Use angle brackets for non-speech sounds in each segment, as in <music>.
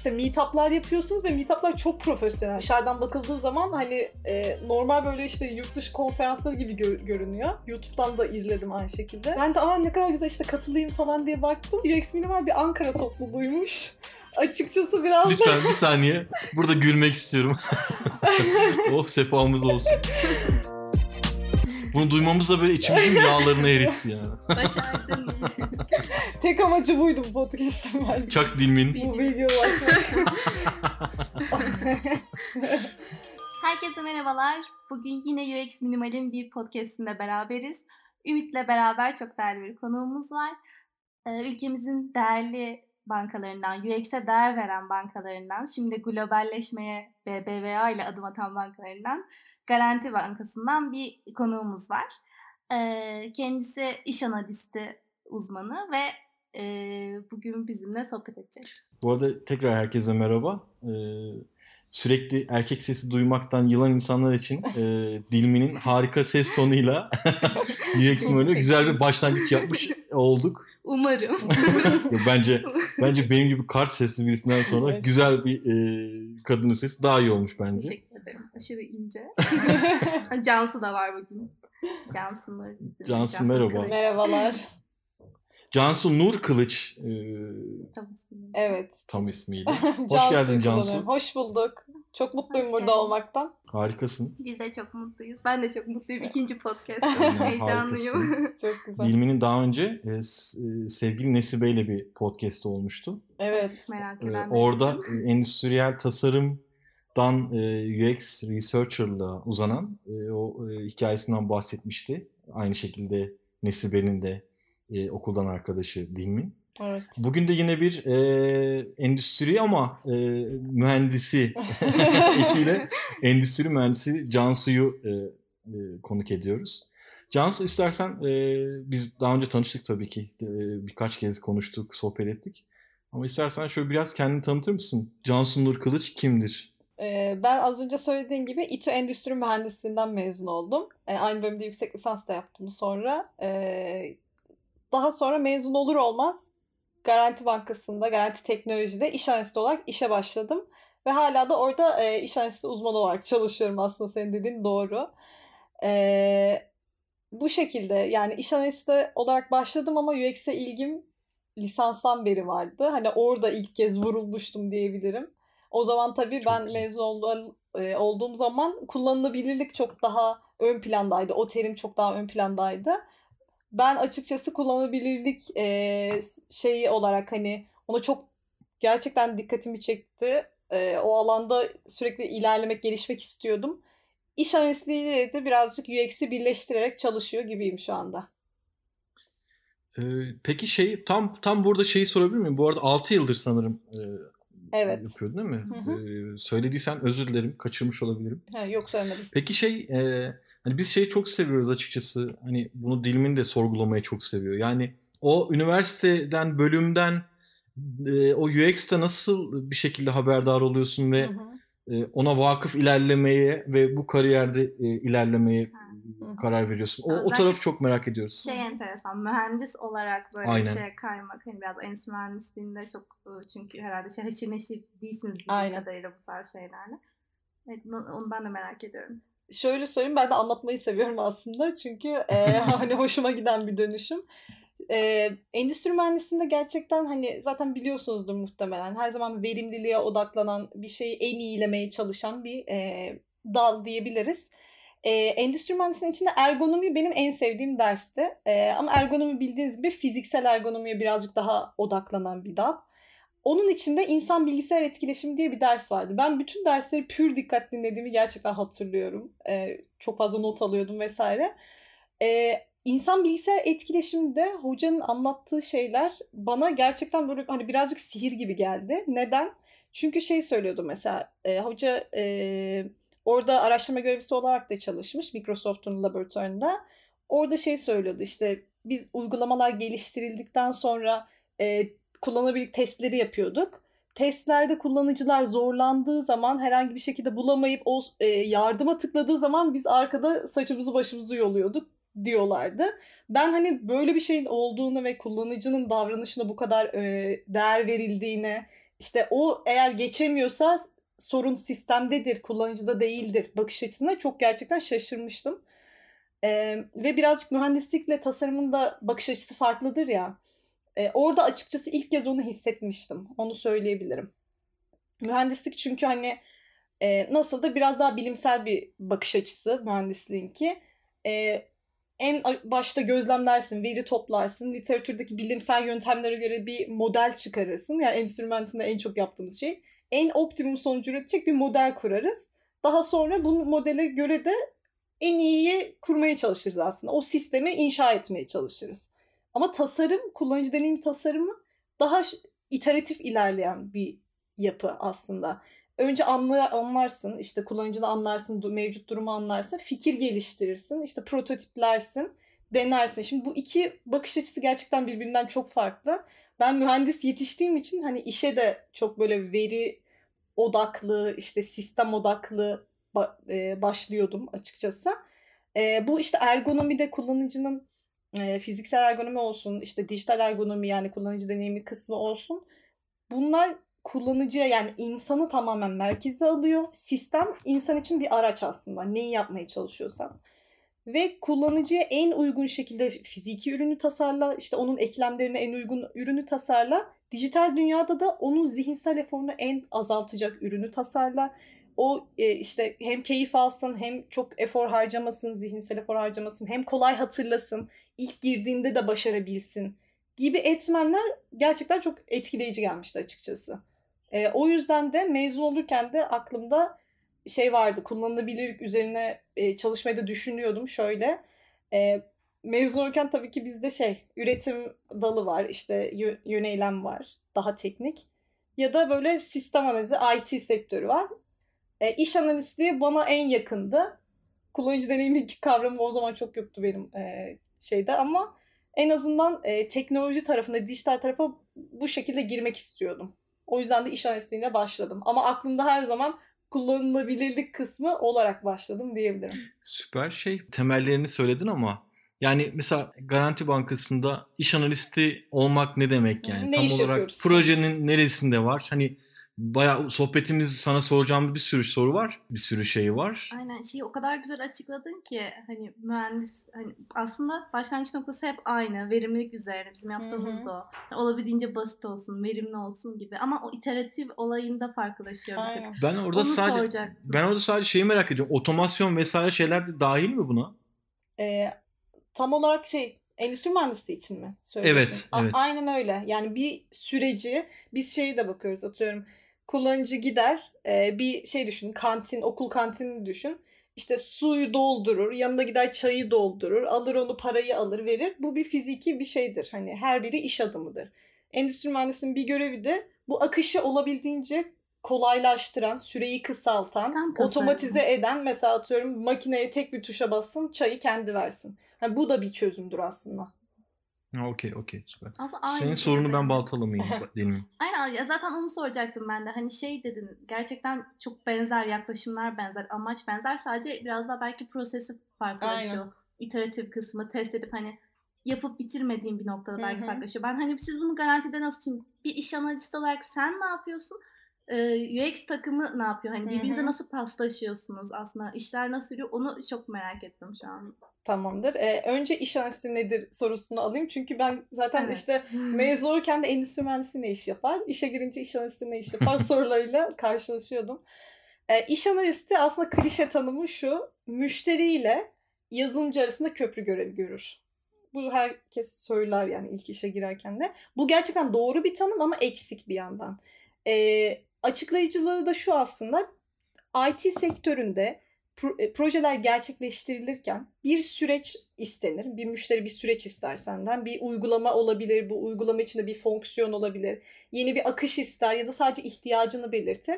işte meetup'lar yapıyorsunuz ve meetup'lar çok profesyonel. Dışarıdan bakıldığı zaman hani e, normal böyle işte yurt dışı konferansları gibi gö- görünüyor. YouTube'dan da izledim aynı şekilde. Ben de aa ne kadar güzel işte katılayım falan diye baktım. UX Minimal bir Ankara topluluğuymuş. <laughs> Açıkçası biraz Lütfen bir saniye. Burada gülmek istiyorum. <laughs> <laughs> oh sefamız olsun. Bunu duymamız da böyle içimizin yağlarını eritti yani. Başardın. <laughs> tek amacı buydu bu podcast'ın bence. Çak dilmin. Bu bilgiye ulaşmak. <laughs> Herkese merhabalar. Bugün yine UX Minimal'in bir podcastinde beraberiz. Ümit'le beraber çok değerli bir konuğumuz var. Ee, ülkemizin değerli bankalarından, UX'e değer veren bankalarından, şimdi globalleşmeye BBVA ile adım atan bankalarından, Garanti Bankası'ndan bir konuğumuz var. Kendisi iş analisti uzmanı ve e, bugün bizimle sohbet edecek. Bu arada tekrar herkese merhaba. Sürekli erkek sesi duymaktan yılan insanlar için e, Dilmi'nin harika ses tonuyla <laughs> UX böyle güzel bir başlangıç yapmış olduk. Umarım. bence <laughs> bence benim gibi kart sesli birisinden sonra Evet. güzel bir e, kadının sesi daha iyi olmuş bence. Teşekkür. Aşırı ince. <laughs> <laughs> Cansu da var bugün. Cansu Nur. bizim Cansu, merhaba. Kılıç. Merhabalar. Cansu Nur Kılıç e, Tam ismini. Evet. tam ismiyle. <laughs> Cansu geldin Cansu. Hoş bulduk. Çok mutluyum Hoş burada geldin. olmaktan. Harikasın. Biz de çok mutluyuz. Ben de çok mutluyum. İkinci podcast. Heyecanlıyım. Çok güzel. Dilmi'nin daha önce e, e, sevgili Nesibe ile bir podcast olmuştu. Evet. Merak E, edenler orada için. e, tasarımdan e, UX researcher'la uzanan e, o e, hikayesinden bahsetmişti. Aynı şekilde Nesibe'nin de e, okuldan arkadaşı Dilmi. Evet. Bugün de yine bir e, endüstri ama e, mühendisi <laughs> ekiyle endüstri mühendisi Cansu'yu e, e, konuk ediyoruz. Cansu istersen e, biz daha önce tanıştık tabii ki. E, birkaç kez konuştuk, sohbet ettik. Ama istersen şöyle biraz kendini tanıtır mısın? Cansu Nur Kılıç kimdir? Ee, ben az önce söylediğim gibi İTÜ Endüstri Mühendisliğinden mezun oldum. Ee, aynı bölümde yüksek lisans da yaptım sonra. Ee, daha sonra mezun olur olmaz Garanti Bankası'nda, Garanti Teknoloji'de iş analisti olarak işe başladım. Ve hala da orada e, iş analisti uzmanı olarak çalışıyorum aslında senin dediğin doğru. Bu şekilde yani iş analisti olarak başladım ama UX'e ilgim lisanstan beri vardı. Hani orada ilk kez vurulmuştum diyebilirim. O zaman tabii Çok ben güzel. mezun olduğum, e, olduğum zaman kullanılabilirlik çok daha ön plandaydı. O terim çok daha ön plandaydı. Ben açıkçası kullanılabilirlik e, şeyi olarak hani ona çok gerçekten dikkatimi çekti. E, o alanda sürekli ilerlemek, gelişmek istiyordum. İş analistliğiyle de birazcık UX'i birleştirerek çalışıyor gibiyim şu anda. E, peki şey tam tam burada şeyi sorabilir miyim? Bu arada 6 yıldır sanırım e, Evet. yapıyordun değil mi? Hı hı. E, söylediysen özür dilerim. Kaçırmış olabilirim. Ha, yok söylemedim. Peki şey e, hani biz şeyi çok seviyoruz açıkçası. Hani bunu dilimin de sorgulamayı çok seviyor. Yani o üniversiteden bölümden e, o UX'te nasıl bir şekilde haberdar oluyorsun ve Hı hı. e, ona vakıf ilerlemeye ve bu kariyerde e, ilerlemeye. Karar veriyorsun. O, o Özellikle- tarafı çok merak ediyoruz. Şey enteresan, mühendis olarak böyle Aynen. bir şeye kaymak. Hani biraz endüstri mühendisliğinde çok çünkü herhalde şey haşır neşir değilsiniz Aynen. kadarıyla bu tarz şeylerle. Evet, onu ben de merak ediyorum. Şöyle söyleyeyim ben de anlatmayı seviyorum aslında çünkü e, <laughs> hani hoşuma giden bir dönüşüm. E, endüstri mühendisliğinde gerçekten hani zaten biliyorsunuzdur muhtemelen her zaman verimliliğe odaklanan bir şeyi en iyilemeye çalışan bir e, dal diyebiliriz. E, endüstri mühendisliğinin içinde ergonomi benim en sevdiğim dersti. E, ama ergonomi bildiğiniz gibi fiziksel ergonomiye birazcık daha odaklanan bir dal. Onun içinde insan bilgisayar etkileşimi diye bir ders vardı. Ben bütün dersleri pür dikkat dinlediğimi gerçekten hatırlıyorum. Ee, çok fazla not alıyordum vesaire. Ee, insan bilgisayar etkileşiminde hocanın anlattığı şeyler bana gerçekten böyle hani birazcık sihir gibi geldi. Neden? Çünkü şey söylüyordu mesela e, hoca e, orada araştırma görevlisi olarak da çalışmış Microsoft'un laboratuvarında. Orada şey söylüyordu işte biz uygulamalar geliştirildikten sonra e, kullanılabilir testleri yapıyorduk. Testlerde kullanıcılar zorlandığı zaman herhangi bir şekilde bulamayıp o e, yardıma tıkladığı zaman biz arkada saçımızı başımızı yoluyorduk diyorlardı. Ben hani böyle bir şeyin olduğunu ve kullanıcının davranışına bu kadar e, değer verildiğine işte o eğer geçemiyorsa sorun sistemdedir, kullanıcıda değildir bakış açısına çok gerçekten şaşırmıştım. Ee, ve birazcık mühendislikle tasarımın da bakış açısı farklıdır ya. Ee, orada açıkçası ilk kez onu hissetmiştim. Onu söyleyebilirim. Mühendislik çünkü hani e, nasıl da biraz daha bilimsel bir bakış açısı mühendisliğinki. E, en başta gözlemlersin, veri toplarsın, literatürdeki bilimsel yöntemlere göre bir model çıkarırsın. Yani mühendisliğinde en çok yaptığımız şey. En optimum sonucu üretecek bir model kurarız. Daha sonra bu modele göre de en iyiyi kurmaya çalışırız aslında. O sistemi inşa etmeye çalışırız. Ama tasarım, kullanıcı deneyim tasarımı daha iteratif ilerleyen bir yapı aslında. Önce anla, anlarsın, işte kullanıcını anlarsın, mevcut durumu anlarsın, fikir geliştirirsin, işte prototiplersin, denersin. Şimdi bu iki bakış açısı gerçekten birbirinden çok farklı. Ben mühendis yetiştiğim için hani işe de çok böyle veri odaklı, işte sistem odaklı e, başlıyordum açıkçası. E, bu işte ergonomide kullanıcının e, fiziksel ergonomi olsun, işte dijital ergonomi yani kullanıcı deneyimi kısmı olsun. Bunlar kullanıcıya yani insanı tamamen merkeze alıyor. Sistem insan için bir araç aslında. Neyi yapmaya çalışıyorsan. Ve kullanıcıya en uygun şekilde fiziki ürünü tasarla, işte onun eklemlerine en uygun ürünü tasarla. Dijital dünyada da onun zihinsel eforunu en azaltacak ürünü tasarla. O e, işte hem keyif alsın hem çok efor harcamasın, zihinsel efor harcamasın, hem kolay hatırlasın, ilk girdiğinde de başarabilsin gibi etmenler gerçekten çok etkileyici gelmişti açıkçası. E, o yüzden de mezun olurken de aklımda şey vardı kullanılabilirlik üzerine e, çalışmayı da düşünüyordum şöyle. E, mezun olurken tabii ki bizde şey üretim dalı var işte yöneylem var daha teknik ya da böyle sistem analizi IT sektörü var. E, iş analistliği bana en yakındı. Kullanıcı deneyimi kavramı o zaman çok yoktu benim e, şeyde ama en azından e, teknoloji tarafında, dijital tarafa bu şekilde girmek istiyordum. O yüzden de iş analistliğine başladım. Ama aklımda her zaman kullanılabilirlik kısmı olarak başladım diyebilirim. Süper şey. Temellerini söyledin ama yani mesela Garanti Bankası'nda iş analisti olmak ne demek yani? Ne Tam olarak yapıyoruz? projenin neresinde var? Hani bayağı sohbetimiz sana soracağım bir sürü soru var. Bir sürü şey var. Aynen şeyi o kadar güzel açıkladın ki hani mühendis hani aslında başlangıç noktası hep aynı. Verimlilik üzerine bizim yaptığımız Hı hı. da o. Yani olabildiğince basit olsun, verimli olsun gibi. Ama o iteratif olayında farklılaşıyor bir tık. Aynen. Ben orada Onu sadece soracaktım. ben orada sadece şeyi merak ediyorum. Otomasyon vesaire şeyler de dahil mi buna? Ee, tam olarak şey endüstri mühendisliği için mi söylüyorsun? Evet, A- evet. aynen öyle. Yani bir süreci biz şeyi de bakıyoruz atıyorum. Kullanıcı gider e, bir şey düşün kantin okul kantinini düşün. İşte suyu doldurur yanına gider çayı doldurur alır onu parayı alır verir. Bu bir fiziki bir şeydir. Hani her biri iş adımıdır. Endüstri mühendisinin bir görevi de bu akışı olabildiğince kolaylaştıran, süreyi kısaltan, otomatize eden mesela atıyorum makineye tek bir tuşa bassın çayı kendi versin. Yani bu da bir çözümdür aslında. Ha, Okey okey süper. Aslında aynı Senin sorunu de. ben baltalamayayım deneyim. <laughs> Aynen ya zaten onu soracaktım ben de. Hani şey dedin gerçekten çok benzer yaklaşımlar benzer amaç benzer sadece biraz daha belki prosesi farklılaşıyor. Aynen. İteratif kısmı test edip hani yapıp bitirmediğim bir noktada belki hı. farklılaşıyor. Ben hani siz bunu garantide nasıl şimdi bir iş analisti olarak sen ne yapıyorsun? Ee, UX takımı ne yapıyor? Hani birbirinize nasıl paslaşıyorsunuz aslında? işler nasıl yürüyor? Onu çok merak ettim şu an. Tamamdır. Ee, önce iş analisti nedir sorusunu alayım. Çünkü ben zaten Evet. işte mezun olurken de endüstri mühendisi ne iş yapar? İşe girince iş analisti ne iş yapar <laughs> sorularıyla karşılaşıyordum. Ee, iş analisti aslında klişe tanımı şu. Müşteriyle yazılımcı arasında köprü görevi görür. Bu herkes söyler yani ilk işe girerken de. Bu gerçekten doğru bir tanım ama eksik bir yandan. Ee, açıklayıcılığı da şu aslında. IT sektöründe projeler gerçekleştirilirken bir süreç istenir. Bir müşteri bir süreç ister senden. Bir uygulama olabilir. Bu uygulama içinde bir fonksiyon olabilir. Yeni bir akış ister ya da sadece ihtiyacını belirtir.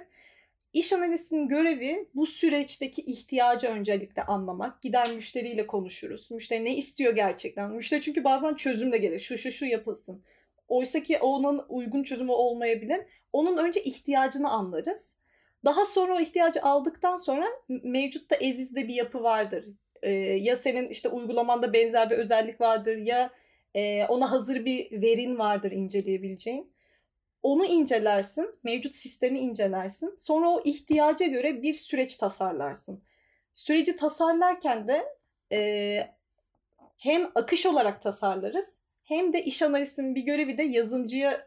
İş analistinin görevi bu süreçteki ihtiyacı öncelikle anlamak. Gider müşteriyle konuşuruz. Müşteri ne istiyor gerçekten? Müşteri çünkü bazen çözüm de gelir. Şu şu şu yapılsın. Oysa ki onun uygun çözümü olmayabilir. Onun önce ihtiyacını anlarız. Daha sonra o ihtiyacı aldıktan sonra mevcutta ezizde bir yapı vardır. Ee, ya senin işte uygulamanda benzer bir özellik vardır ya e, ona hazır bir verin vardır inceleyebileceğin. Onu incelersin, mevcut sistemi incelersin. Sonra o ihtiyaca göre bir süreç tasarlarsın. Süreci tasarlarken de e, hem akış olarak tasarlarız hem de iş analistinin bir görevi de yazımcıya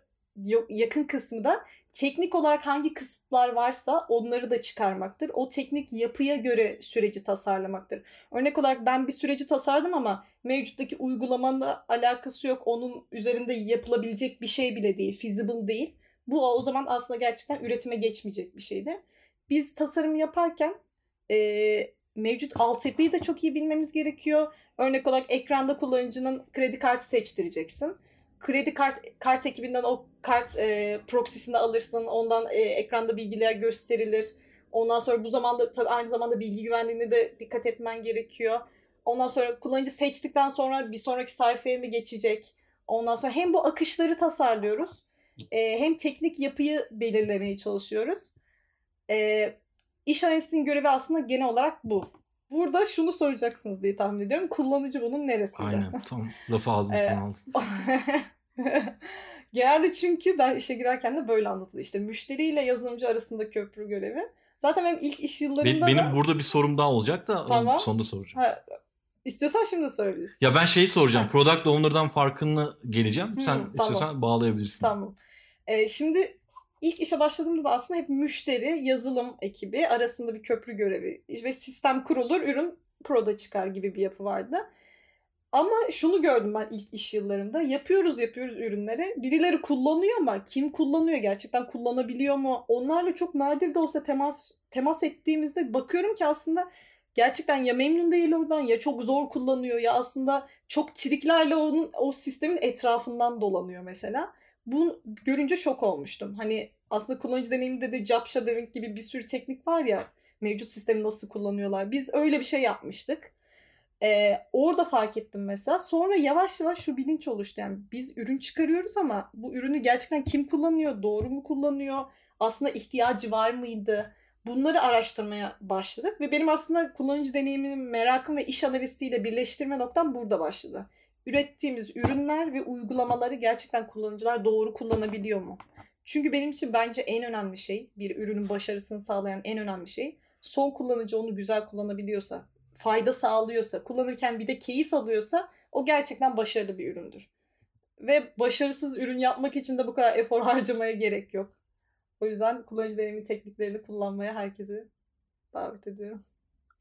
yakın kısmı da teknik olarak hangi kısıtlar varsa onları da çıkarmaktır. O teknik yapıya göre süreci tasarlamaktır. Örnek olarak ben bir süreci tasarladım ama mevcuttaki uygulamanla alakası yok. Onun üzerinde yapılabilecek bir şey bile değil. Feasible değil. Bu o zaman aslında gerçekten üretime geçmeyecek bir şeydi. Biz tasarım yaparken e, mevcut altyapıyı da çok iyi bilmemiz gerekiyor. Örnek olarak ekranda kullanıcının kredi kartı seçtireceksin kredi kart kart ekibinden o kart e, proxy'sini alırsın. Ondan e, ekranda bilgiler gösterilir. Ondan sonra bu zamanda tabii aynı zamanda bilgi güvenliğine de dikkat etmen gerekiyor. Ondan sonra kullanıcı seçtikten sonra bir sonraki sayfaya mı geçecek? Ondan sonra hem bu akışları tasarlıyoruz. E, hem teknik yapıyı belirlemeye çalışıyoruz. E, iş analistinin görevi aslında genel olarak bu. Burada şunu soracaksınız diye tahmin ediyorum. Kullanıcı bunun neresinde? Aynen. <laughs> Tam lafı ağzımızdan aldın. <laughs> Genelde çünkü ben işe girerken de böyle anlatıldı. İşte müşteriyle yazılımcı arasında köprü görevi. Zaten benim ilk iş yıllarında Benim, da... benim burada bir sorum daha olacak da Tamam. sonunda soracağım. Ha, istiyorsan şimdi sorabilirsin. Ya ben şeyi soracağım. Product Owner'dan farkını geleceğim. Hı, Sen tamam. istiyorsan bağlayabilirsin. Tamam. Ee, şimdi ilk işe başladığımda da aslında hep müşteri, yazılım ekibi arasında bir köprü görevi ve sistem kurulur, ürün proda çıkar gibi bir yapı vardı. Ama şunu gördüm ben ilk iş yıllarımda. Yapıyoruz yapıyoruz ürünleri. Birileri kullanıyor ama kim kullanıyor? Gerçekten kullanabiliyor mu? Onlarla çok nadir de olsa temas temas ettiğimizde bakıyorum ki aslında gerçekten ya memnun değil oradan ya çok zor kullanıyor ya aslında çok triklerle onun o sistemin etrafından dolanıyor mesela. Bunu görünce şok olmuştum. Hani aslında kullanıcı deneyiminde de job shadowing gibi bir sürü teknik var ya mevcut sistemi nasıl kullanıyorlar. Biz öyle bir şey yapmıştık. Ee, orada fark ettim mesela. Sonra yavaş yavaş şu bilinç oluştu. Yani biz ürün çıkarıyoruz ama bu ürünü gerçekten kim kullanıyor? Doğru mu kullanıyor? Aslında ihtiyacı var mıydı? Bunları araştırmaya başladık ve benim aslında kullanıcı deneyiminin merakım ve iş analistiyle birleştirme noktam burada başladı. Ürettiğimiz ürünler ve uygulamaları gerçekten kullanıcılar doğru kullanabiliyor mu? Çünkü benim için bence en önemli şey, bir ürünün başarısını sağlayan en önemli şey, son kullanıcı onu güzel kullanabiliyorsa, fayda sağlıyorsa, kullanırken bir de keyif alıyorsa o gerçekten başarılı bir üründür. Ve başarısız ürün yapmak için de bu kadar efor harcamaya gerek yok. O yüzden kullanıcı deneyimi tekniklerini kullanmaya herkesi davet ediyorum.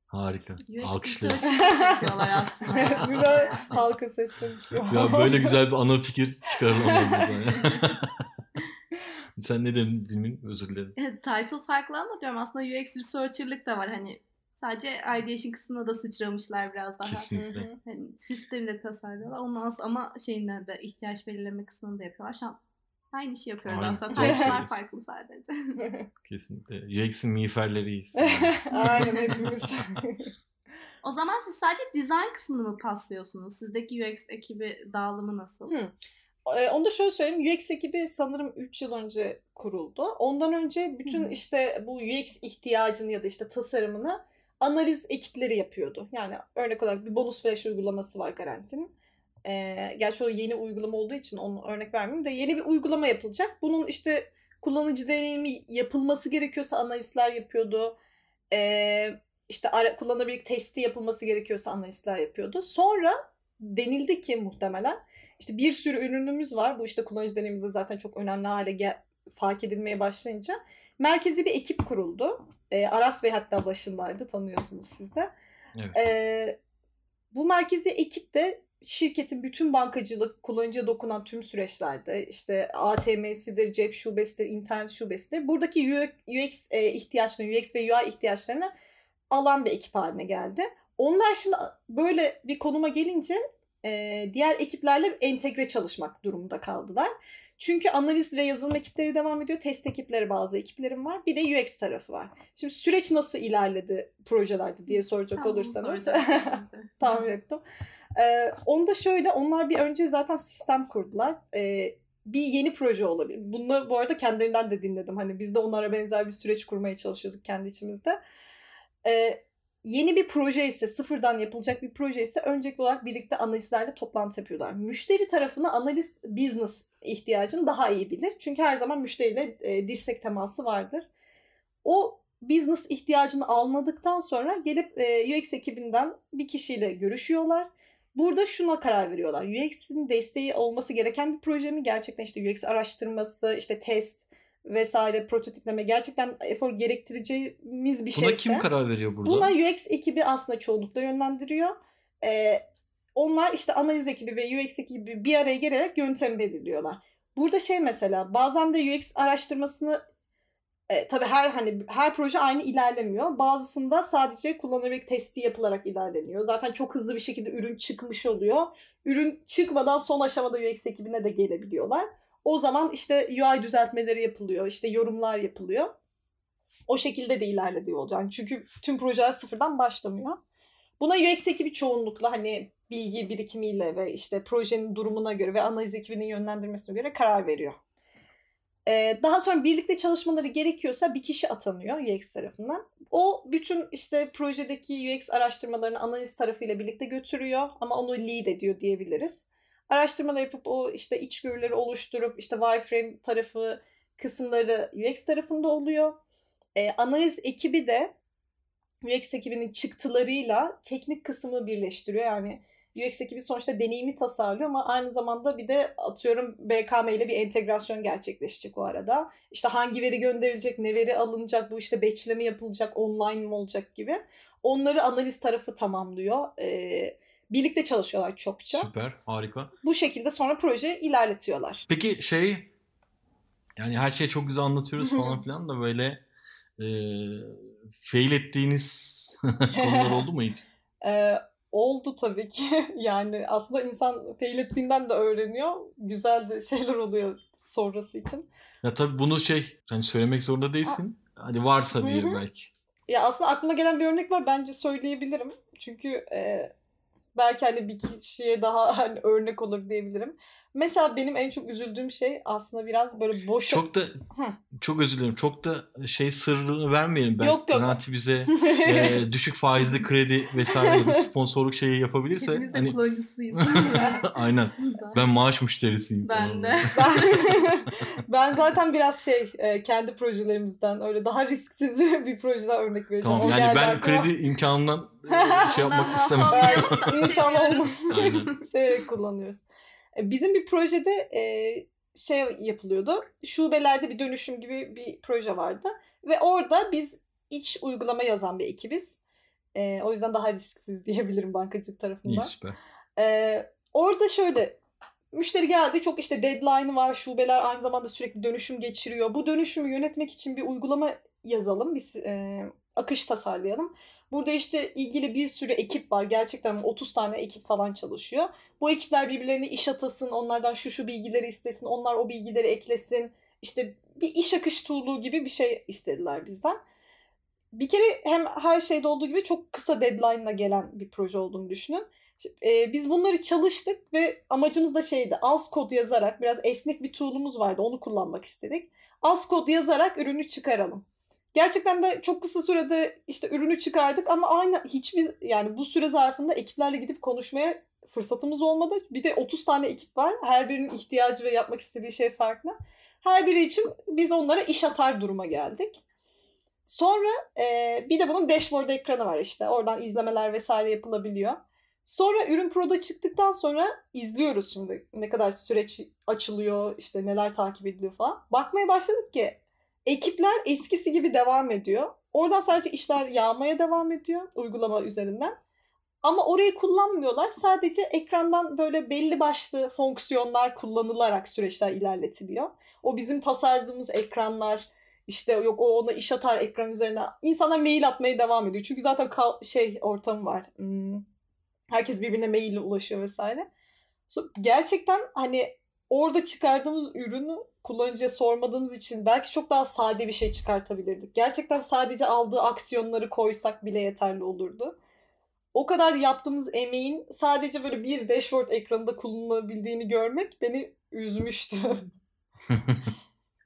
Harika. Alkışlıyorum. yapıyorlar aslında. <laughs> Böyle halka sesleri çıkıyor. Ya böyle güzel bir ana fikir çıkarılamaz. <laughs> Sen ne dedin Dilmin? Özür dilerim. <laughs> Title farklı ama diyorum aslında UX researcher'lık da var hani. Sadece ideation kısmına da sıçramışlar biraz daha. Kesinlikle. Hani sistemi de tasarlıyorlar. Ondan sonra ama şeyinden de ihtiyaç belirleme kısmını da yapıyorlar. Şu an aynı işi yapıyoruz Aynen. aslında. Söylüyorsun. farklı sadece. <laughs> Kesinlikle. UX'in miğferleriyiz. <laughs> Aynen hepimiz. o zaman siz sadece design kısmını mı paslıyorsunuz? Sizdeki UX ekibi dağılımı nasıl? Hı. Ee, Onu da şöyle söyleyeyim. UX ekibi sanırım 3 yıl önce kuruldu. Ondan önce bütün işte bu UX ihtiyacını ya da işte tasarımını analiz ekipleri yapıyordu. Yani örnek olarak bir bonus flash uygulaması var garantinin. Ee, gerçi o yeni uygulama olduğu için onu örnek vermeyeyim de yeni bir uygulama yapılacak. Bunun işte kullanıcı deneyimi yapılması gerekiyorsa analistler yapıyordu. Ee, işte ara, kullanabilir testi yapılması gerekiyorsa analistler yapıyordu. Sonra denildi ki muhtemelen işte bir sürü ürünümüz var. Bu işte kullanıcı deneyimimizde zaten çok önemli hale gel- fark edilmeye başlayınca merkezi bir ekip kuruldu. Ee, Aras Bey hatta başındaydı tanıyorsunuz siz de. Evet. Ee, bu merkezi ekip de şirketin bütün bankacılık, kullanıcıya dokunan tüm süreçlerde işte ATM'sidir, cep şubesidir, internet şubesidir. Buradaki UX e, ihtiyaçlarını, UX ve UI ihtiyaçlarını alan bir ekip haline geldi. Onlar şimdi böyle bir konuma gelince e, diğer ekiplerle entegre çalışmak durumunda kaldılar. Çünkü analiz ve yazılım ekipleri devam ediyor. Test ekipleri bazı ekiplerim var. Bir de UX tarafı var. Şimdi süreç nasıl ilerledi projelerde diye soracak Tam bunu olursanız. <laughs> Tahmin ettim. Ee, onu da şöyle, onlar bir önce zaten sistem kurdular. Ee, bir yeni proje olabilir. Bunu bu arada kendilerinden de dinledim. Hani biz de onlara benzer bir süreç kurmaya çalışıyorduk kendi içimizde. Ee, yeni bir proje ise sıfırdan yapılacak bir proje ise öncelikli olarak birlikte analistlerle toplantı yapıyorlar. Müşteri tarafına analiz business ihtiyacını daha iyi bilir. Çünkü her zaman müşteriyle e, dirsek teması vardır. O business ihtiyacını almadıktan sonra gelip e, UX ekibinden bir kişiyle görüşüyorlar. Burada şuna karar veriyorlar. UX'in desteği olması gereken bir proje mi? Gerçekten işte UX araştırması, işte test vesaire prototipleme gerçekten efor gerektireceğimiz bir Buna şeyse. kim karar veriyor burada? Buna UX ekibi aslında çoğunlukla yönlendiriyor. Ee, onlar işte analiz ekibi ve UX ekibi bir araya gelerek yöntem belirliyorlar. Burada şey mesela bazen de UX araştırmasını e, tabii her hani her proje aynı ilerlemiyor. Bazısında sadece kullanılabilecek testi yapılarak ilerleniyor. Zaten çok hızlı bir şekilde ürün çıkmış oluyor. Ürün çıkmadan son aşamada UX ekibine de gelebiliyorlar. O zaman işte UI düzeltmeleri yapılıyor, işte yorumlar yapılıyor. O şekilde de ilerlediği oluyor. Yani çünkü tüm projeler sıfırdan başlamıyor. Buna UX ekibi çoğunlukla hani bilgi birikimiyle ve işte projenin durumuna göre ve analiz ekibinin yönlendirmesine göre karar veriyor. Ee, daha sonra birlikte çalışmaları gerekiyorsa bir kişi atanıyor UX tarafından. O bütün işte projedeki UX araştırmalarını analiz tarafıyla birlikte götürüyor ama onu lead ediyor diyebiliriz. Araştırmalar yapıp o işte içgörüleri oluşturup işte wireframe tarafı kısımları UX tarafında oluyor. Ee, analiz ekibi de UX ekibinin çıktılarıyla teknik kısmını birleştiriyor. Yani UX ekibi sonuçta deneyimi tasarlıyor ama aynı zamanda bir de atıyorum BKM ile bir entegrasyon gerçekleşecek o arada. İşte hangi veri gönderilecek, ne veri alınacak, bu işte batchleme yapılacak, online mi olacak gibi. Onları analiz tarafı tamamlıyor. Ee, birlikte çalışıyorlar çokça. Süper, harika. Bu şekilde sonra proje ilerletiyorlar. Peki şey yani her şeyi çok güzel anlatıyoruz falan filan da böyle e, fail ettiğiniz <laughs> konular oldu mu hiç? <laughs> Ee, oldu tabii ki. <laughs> yani aslında insan fail ettiğinden de öğreniyor. Güzel de şeyler oluyor sonrası için. Ya tabii bunu şey hani söylemek zorunda değilsin. Hadi varsa diye belki. Ya aslında aklıma gelen bir örnek var. Bence söyleyebilirim. Çünkü e, belki hani bir kişiye daha hani örnek olur diyebilirim. Mesela benim en çok üzüldüğüm şey aslında biraz böyle boş... Çok da çok özür dilerim. Çok da şey sırrını vermeyelim. Ben Yok, yok. Garanti bize <laughs> e, düşük faizli kredi vesaire ya da sponsorluk şeyi yapabilirse Hepimiz de hani kullanıcısıyız. <laughs> aynen. Ben- maaş müşterisiyim. Ben de. ben, <laughs> ben zaten biraz şey e, kendi projelerimizden öyle daha risksiz bir projeden örnek vereceğim. Tamam O yani ben kredi imkanından e, şey yapmak istemem. İnşallah olmaz. Aynen. Severek kullanıyoruz. E, Bizim bir projede e, şey yapılıyordu. Şubelerde bir dönüşüm gibi bir proje vardı. Ve orada biz iç uygulama yazan bir ekibiz. E, o yüzden daha risksiz <laughs> diyebilirim bankacılık tarafından. Ee, orada şöyle müşteri geldi çok işte deadline'ı var şubeler aynı zamanda sürekli dönüşüm geçiriyor. Bu dönüşümü yönetmek için bir uygulama yazalım biz e, akış tasarlayalım. Burada işte ilgili bir sürü ekip var gerçekten 30 tane ekip falan çalışıyor. Bu ekipler birbirlerine iş atasın onlardan şu şu bilgileri istesin onlar o bilgileri eklesin. İşte bir iş akış tool'u gibi bir şey istediler bizden. Bir kere hem her şeyde olduğu gibi çok kısa deadline'la gelen bir proje olduğunu düşünün. E, biz bunları çalıştık ve amacımız da şeydi az kod yazarak biraz esnek bir tool'umuz vardı onu kullanmak istedik. Az kod yazarak ürünü çıkaralım. Gerçekten de çok kısa sürede işte ürünü çıkardık ama aynı hiçbir yani bu süre zarfında ekiplerle gidip konuşmaya fırsatımız olmadı. Bir de 30 tane ekip var. Her birinin ihtiyacı ve yapmak istediği şey farklı. Her biri için biz onlara iş atar duruma geldik. Sonra e, bir de bunun dashboard ekranı var işte. Oradan izlemeler vesaire yapılabiliyor. Sonra ürün proda çıktıktan sonra izliyoruz şimdi ne kadar süreç açılıyor, işte neler takip ediliyor falan. Bakmaya başladık ki ekipler eskisi gibi devam ediyor. Oradan sadece işler yağmaya devam ediyor uygulama üzerinden. Ama orayı kullanmıyorlar. Sadece ekrandan böyle belli başlı fonksiyonlar kullanılarak süreçler ilerletiliyor. O bizim tasarladığımız ekranlar işte yok o ona iş atar ekran üzerine. İnsanlar mail atmaya devam ediyor. Çünkü zaten kal- şey ortamı var. Hmm, Herkes birbirine mail ulaşıyor vesaire. Gerçekten hani orada çıkardığımız ürünü kullanıcıya sormadığımız için belki çok daha sade bir şey çıkartabilirdik. Gerçekten sadece aldığı aksiyonları koysak bile yeterli olurdu. O kadar yaptığımız emeğin sadece böyle bir dashboard ekranında kullanılabildiğini görmek beni üzmüştü. <laughs>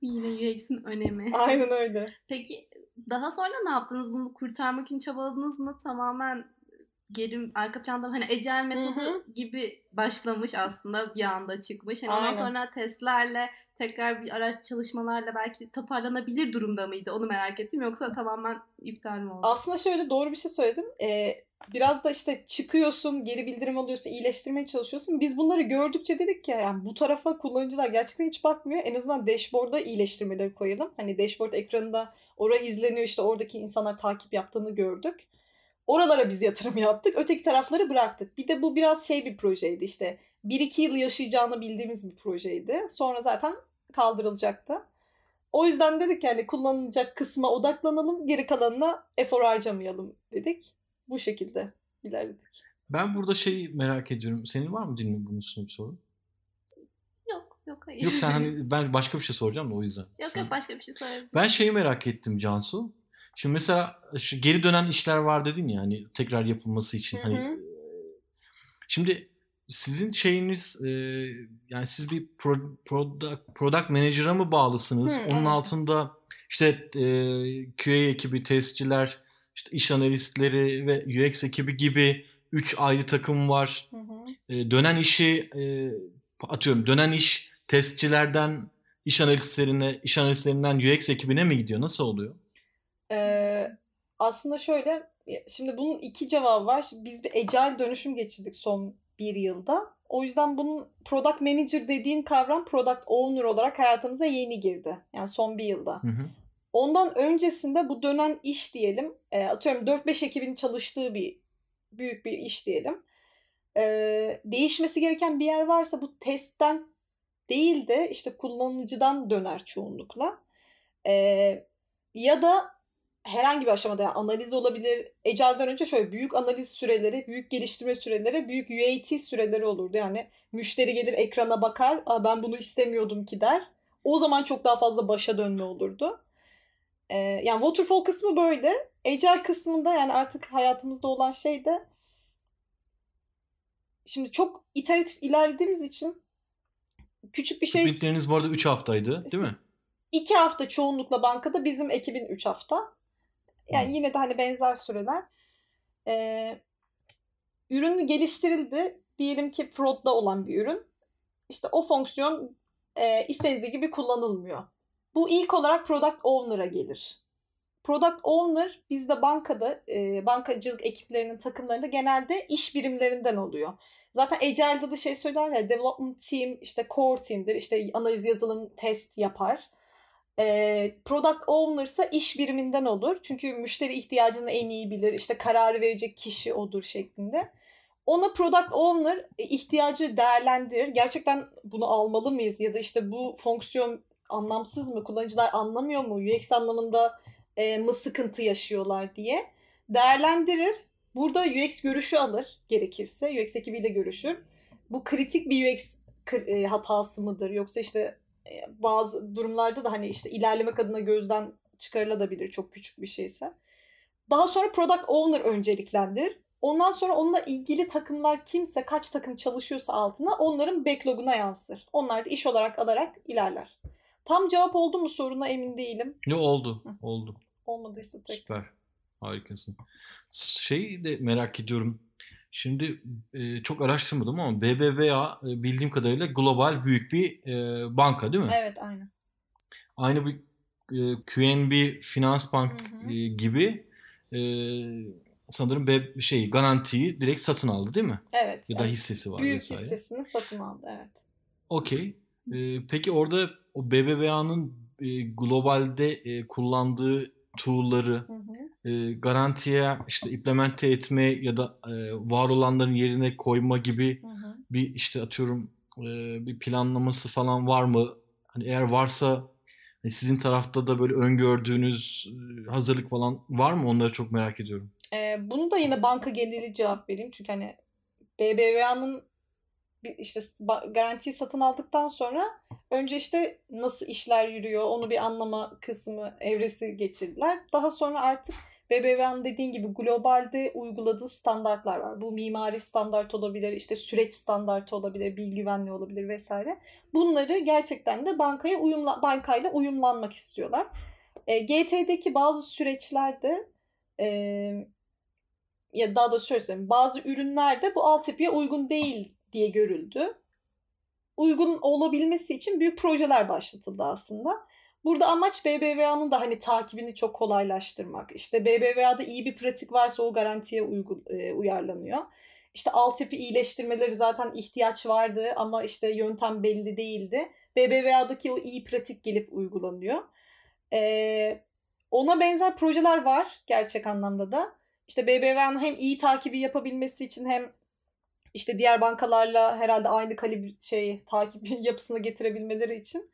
Yine UX'in önemi. Aynen öyle. Peki daha sonra ne yaptınız? Bunu kurtarmak için çabaladınız mı? Tamamen geri arka planda hani ecel metodu Hı hı. gibi başlamış aslında bir anda çıkmış. Hani ondan sonra testlerle tekrar bir araç çalışmalarla belki toparlanabilir durumda mıydı? Onu merak ettim. Yoksa tamamen iptal mi oldu? Aslında şöyle doğru bir şey söyledin. Ee, biraz da işte çıkıyorsun, geri bildirim alıyorsun, iyileştirmeye çalışıyorsun. Biz bunları gördükçe dedik ki yani bu tarafa kullanıcılar gerçekten hiç bakmıyor. En azından dashboard'a iyileştirmeleri koyalım. Hani dashboard ekranında oraya izleniyor işte oradaki insanlar takip yaptığını gördük. Oralara biz yatırım yaptık. Öteki tarafları bıraktık. Bir de bu biraz şey bir projeydi işte. 1-2 yıl yaşayacağını bildiğimiz bir projeydi. Sonra zaten kaldırılacaktı. O yüzden dedik yani kullanılacak kısma odaklanalım. Geri kalanına efor harcamayalım dedik. Bu şekilde ilerledik. Ben burada şeyi merak ediyorum. Senin var mı dinle bunun üstüne bir soru? Yok yok hayır. Yok sen hani <laughs> ben başka bir şey soracağım da o yüzden. yok Sen- yok başka bir şey söyledim. Ben şeyi merak ettim Cansu. Şimdi mesela şu geri dönen işler var dedin ya hani tekrar yapılması için. Hı Hani hı. e, şimdi sizin şeyiniz e, yani siz bir pro- product, product manager'a mı bağlısınız? Hı, Onun evet. altında işte e, QA ekibi, testçiler, işte iş analistleri ve UX ekibi gibi üç ayrı takım var. Hı hı. E, dönen işi e, atıyorum dönen iş testçilerden iş analistlerine, iş analistlerinden UX ekibine mi gidiyor? Nasıl oluyor? Ee, aslında şöyle, şimdi bunun iki cevabı var. Şimdi biz bir agile dönüşüm geçirdik son bir yılda. O yüzden bunun product manager dediğin kavram product owner olarak hayatımıza yeni girdi. Yani son bir yılda. Hı hı. Ondan öncesinde bu dönen iş diyelim, e, atıyorum 4-5 ekibin çalıştığı bir büyük bir iş diyelim. E, değişmesi gereken bir yer varsa bu testten değil de işte kullanıcıdan döner çoğunlukla. E, ya da herhangi bir aşamada yani analiz olabilir. Ecelden önce şöyle büyük analiz süreleri, büyük geliştirme süreleri, büyük UAT süreleri olurdu. Yani müşteri gelir ekrana bakar, Aa, ben bunu istemiyordum ki der. O zaman çok daha fazla başa dönme olurdu. Ee, yani waterfall kısmı böyle. Agile kısmında yani artık hayatımızda olan şey de şimdi çok iteratif ilerlediğimiz için küçük bir şey Sprintleriniz bu arada 3 haftaydı değil mi? iki hafta çoğunlukla bankada bizim ekibin 3 hafta. Yani yine de hani benzer süreler. Ee, ürün geliştirildi. Diyelim ki prod'da olan bir ürün. İşte o fonksiyon e, istediği gibi kullanılmıyor. Bu ilk olarak product owner'a gelir. Product owner bizde bankada, e, bankacılık ekiplerinin takımlarında genelde iş birimlerinden oluyor. Zaten Agile'da da şey söyler ya development team işte core team'dir. İşte analiz yazılım test yapar. Product owner ise iş biriminden olur. Çünkü müşteri ihtiyacını en iyi bilir. İşte kararı verecek kişi odur şeklinde. Ona product owner e, ihtiyacı değerlendirir. Gerçekten bunu almalı mıyız? Ya da işte bu fonksiyon anlamsız mı? Kullanıcılar anlamıyor mu? UX anlamında e, mı sıkıntı yaşıyorlar diye değerlendirir. Burada UX görüşü alır gerekirse. UX ekibiyle görüşür. Bu kritik bir UX e, hatası mıdır? Yoksa işte bazı durumlarda da hani işte ilerlemek adına gözden çıkarılabilir çok küçük bir şeyse. Daha sonra product owner önceliklendirir. Ondan sonra onunla ilgili takımlar kimse kaç takım çalışıyorsa altına onların backloguna yansır. Onlar da iş olarak alarak ilerler. Tam cevap oldu mu soruna emin değilim. Ne oldu? Hı. Oldu. Olmadıysa tek. Süper. Harikasın. Şeyi de merak ediyorum. Şimdi e, çok araştırmadım ama BBVA e, bildiğim kadarıyla global büyük bir e, banka değil mi? Evet aynen. Aynı bir e, QNB Finans Bank Hı hı. e, gibi e, sanırım be, şey garantiyi direkt satın aldı değil mi? Evet. Ya da yani hissesi var büyük vesaire. hissesini satın aldı evet. Okey. E, peki orada o BBVA'nın e, globalde e, kullandığı tool'ları Hı hı. E, garantiye işte implemente etme ya da e, var olanların yerine koyma gibi Hı hı. bir işte atıyorum e, bir planlaması falan var mı? Hani eğer varsa hani sizin tarafta da böyle öngördüğünüz e, hazırlık falan var mı? Onları çok merak ediyorum. Ee, bunu da yine banka geneli cevap vereyim. Çünkü hani BBVA'nın işte garantiyi satın aldıktan sonra önce işte nasıl işler yürüyor onu bir anlama kısmı evresi geçirdiler. Daha sonra artık BBVA'nın dediğin gibi globalde uyguladığı standartlar var. Bu mimari standart olabilir, işte süreç standartı olabilir, bilgi güvenliği olabilir vesaire. Bunları gerçekten de bankaya uyumla bankayla uyumlanmak istiyorlar. E, GT'deki bazı süreçlerde e, ya daha da şöyle söyleyeyim. Bazı ürünlerde bu altyapıya uygun değil diye görüldü. Uygun olabilmesi için büyük projeler başlatıldı aslında. Burada amaç BBVA'nın da hani takibini çok kolaylaştırmak. İşte BBVA'da iyi bir pratik varsa o garantiye uygun, e, uyarlanıyor. İşte altyapı iyileştirmeleri zaten ihtiyaç vardı ama işte yöntem belli değildi. BBVA'daki o iyi pratik gelip uygulanıyor. Ee, ona benzer projeler var gerçek anlamda da. İşte BBVA'nın hem iyi takibi yapabilmesi için hem işte diğer bankalarla herhalde aynı kalibre şey takip <laughs> yapısını getirebilmeleri için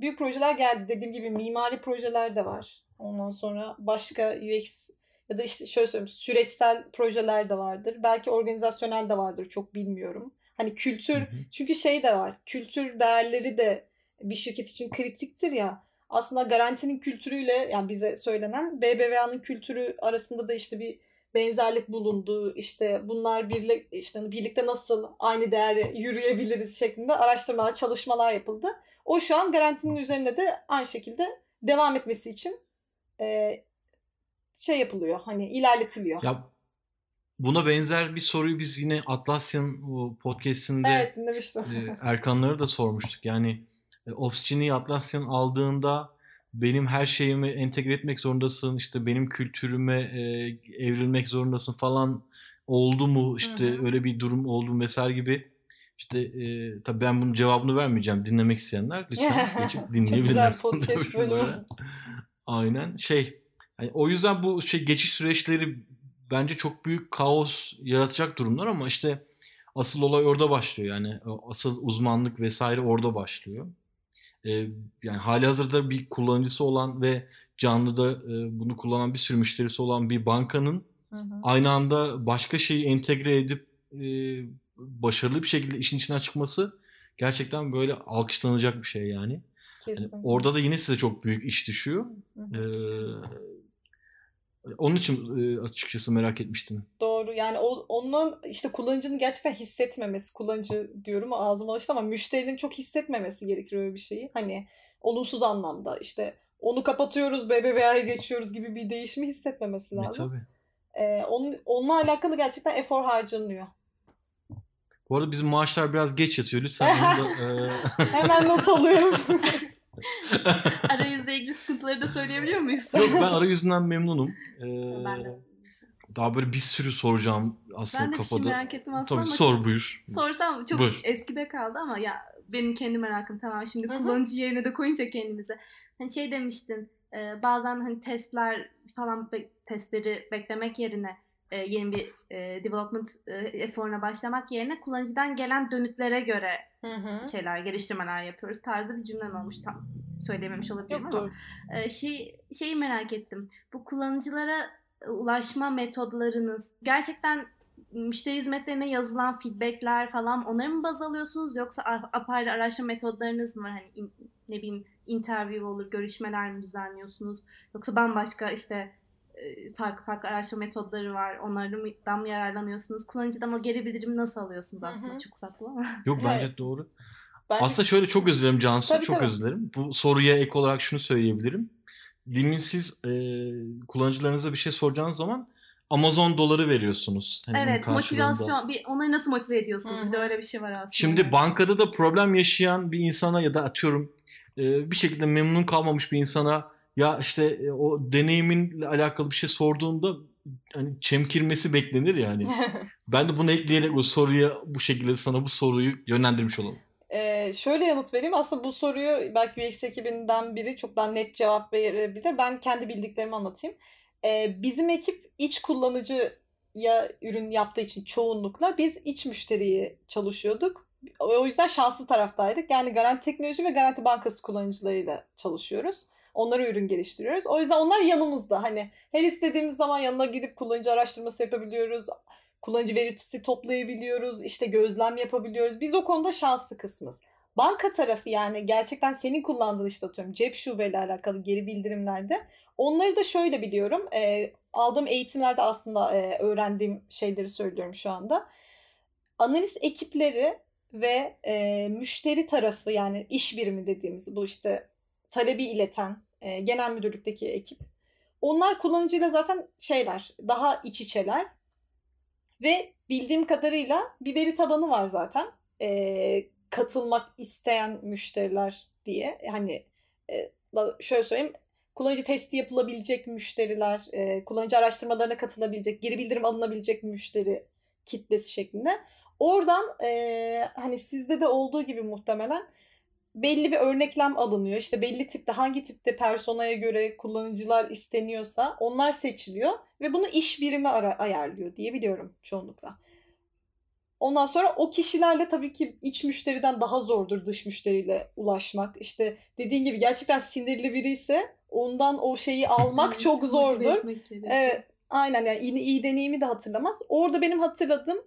büyük projeler geldi. Dediğim gibi mimari projeler de var. Ondan sonra başka UX ya da işte şöyle söyleyeyim süreçsel projeler de vardır. Belki organizasyonel de vardır çok bilmiyorum. Hani kültür hı hı. çünkü şey de var. Kültür değerleri de bir şirket için kritiktir ya. Aslında garantinin kültürüyle yani bize söylenen BBVA'nın kültürü arasında da işte bir benzerlik bulundu. İşte bunlar birlikte işte birlikte nasıl aynı değeri yürüyebiliriz şeklinde araştırmalar, çalışmalar yapıldı. O şu an garantinin üzerinde de aynı şekilde devam etmesi için e, şey yapılıyor. Hani ilerletiliyor. Ya buna benzer bir soruyu biz yine Atlassian podcast'inde evet. E, Erkanları da sormuştuk. Yani e, Atlassian aldığında benim her şeyimi entegre etmek zorundasın, işte benim kültürüme e, evrilmek zorundasın falan oldu mu işte hı hı. öyle bir durum oldu mu vesaire gibi işte e, tabii ben bunun cevabını vermeyeceğim dinlemek isteyenler lütfen <laughs> geçip dinleyebilirler. güzel <laughs> podcast bölümü. Aynen şey yani o yüzden bu şey geçiş süreçleri bence çok büyük kaos yaratacak durumlar ama işte asıl olay orada başlıyor yani asıl uzmanlık vesaire orada başlıyor e, yani hali hazırda bir kullanıcısı olan ve canlıda e, bunu kullanan bir sürü müşterisi olan bir bankanın hı hı. aynı anda başka şeyi entegre edip e, başarılı bir şekilde işin içine çıkması gerçekten böyle alkışlanacak bir şey yani. yani orada da yine size çok büyük iş düşüyor. Hı hı. Ee, onun için açıkçası merak etmiştim. Doğru. Yani o, onun işte kullanıcının gerçekten hissetmemesi, kullanıcı diyorum ağzıma alıştı ama müşterinin çok hissetmemesi gerekir öyle bir şeyi. Hani olumsuz anlamda işte onu kapatıyoruz BBVA'ya geçiyoruz gibi bir değişimi hissetmemesi e, lazım. E, tabii. Ee, onun, onunla alakalı gerçekten efor harcanıyor. Bu arada bizim maaşlar biraz geç yatıyor. Lütfen onu da... e... <laughs> Hemen not alıyorum. <laughs> Arayüzle ilgili sıkıntıları da söyleyebiliyor muyuz? Yok ben arayüzünden memnunum. Ee, ben de. Daha böyle bir sürü soracağım aslında ben de kafada. Ben de merak ettim aslında Tabii sor buyur. Sorsam çok buyur. eskide kaldı ama ya benim kendi merakım tamam. Şimdi Hı-hı. kullanıcı yerine de koyunca kendimize. Hani şey demiştin e, bazen hani testler falan be- testleri beklemek yerine e, yeni bir e, development e, eforuna başlamak yerine kullanıcıdan gelen dönütlere göre hı hı. şeyler, geliştirmeler yapıyoruz tarzı bir cümlen olmuş. Tam söylememiş olabilirim Yok, ama e, şey şeyi merak ettim. Bu kullanıcılara ulaşma metodlarınız gerçekten müşteri hizmetlerine yazılan feedbackler falan onları mı baz alıyorsunuz yoksa apayrı araştırma metodlarınız mı? Hani in, ne bileyim interview olur, görüşmeler mi düzenliyorsunuz? Yoksa bambaşka işte e, farklı farklı araştırma metodları var. Onlardan mı yararlanıyorsunuz? Kullanıcıdan o geri bildirimi nasıl alıyorsunuz aslında? Hı-hı. Çok uzaklı ama. Yok bence evet. doğru. Bence... Aslında şöyle çok özür dilerim Cansu. Tabii, çok tabii. özür dilerim. Bu soruya ek olarak şunu söyleyebilirim. Demin siz e, kullanıcılarınıza bir şey soracağınız zaman Amazon doları veriyorsunuz. Hani evet motivasyon. Bir, onları nasıl motive ediyorsunuz? Hı-hı. Bir de öyle bir şey var aslında. Şimdi bankada da problem yaşayan bir insana ya da atıyorum e, bir şekilde memnun kalmamış bir insana ya işte e, o deneyiminle alakalı bir şey sorduğunda hani çemkirmesi beklenir yani. <laughs> ben de bunu ekleyerek o soruya bu şekilde sana bu soruyu yönlendirmiş olalım. Ee, şöyle yanıt vereyim. Aslında bu soruyu belki UX ekibinden biri çok daha net cevap verebilir. Ben kendi bildiklerimi anlatayım. Ee, bizim ekip iç kullanıcı ya ürün yaptığı için çoğunlukla biz iç müşteriyi çalışıyorduk. O yüzden şanslı taraftaydık. Yani Garanti Teknoloji ve Garanti Bankası kullanıcılarıyla çalışıyoruz. Onlara ürün geliştiriyoruz. O yüzden onlar yanımızda. Hani her istediğimiz zaman yanına gidip kullanıcı araştırması yapabiliyoruz. Kullanıcı verisi toplayabiliyoruz. işte gözlem yapabiliyoruz. Biz o konuda şanslı kısmız. Banka tarafı yani gerçekten senin kullandığın işte atıyorum cep şubeyle alakalı geri bildirimlerde onları da şöyle biliyorum. E, aldığım eğitimlerde aslında e, öğrendiğim şeyleri söylüyorum şu anda. Analiz ekipleri ve e, müşteri tarafı yani iş birimi dediğimiz bu işte talebi ileten E, genel müdürlükteki ekip. Onlar kullanıcıyla zaten şeyler, daha iç içeler. Ve bildiğim kadarıyla bir veri tabanı var zaten. E, katılmak isteyen müşteriler diye. Hani e, şöyle söyleyeyim. Kullanıcı testi yapılabilecek müşteriler, e, kullanıcı araştırmalarına katılabilecek, geri bildirim alınabilecek müşteri kitlesi şeklinde. Oradan e, hani sizde de olduğu gibi muhtemelen belli bir örneklem alınıyor. İşte belli tipte hangi tipte personaya göre kullanıcılar isteniyorsa onlar seçiliyor ve bunu iş birimi ara, ayarlıyor diye biliyorum çoğunlukla. Ondan sonra o kişilerle tabii ki iç müşteriden daha zordur dış müşteriyle ulaşmak. İşte dediğin gibi gerçekten sinirli biri ise ondan o şeyi <laughs> almak çok zordur. Evet, aynen yani iyi, iyi deneyimi de hatırlamaz. Orada benim hatırladığım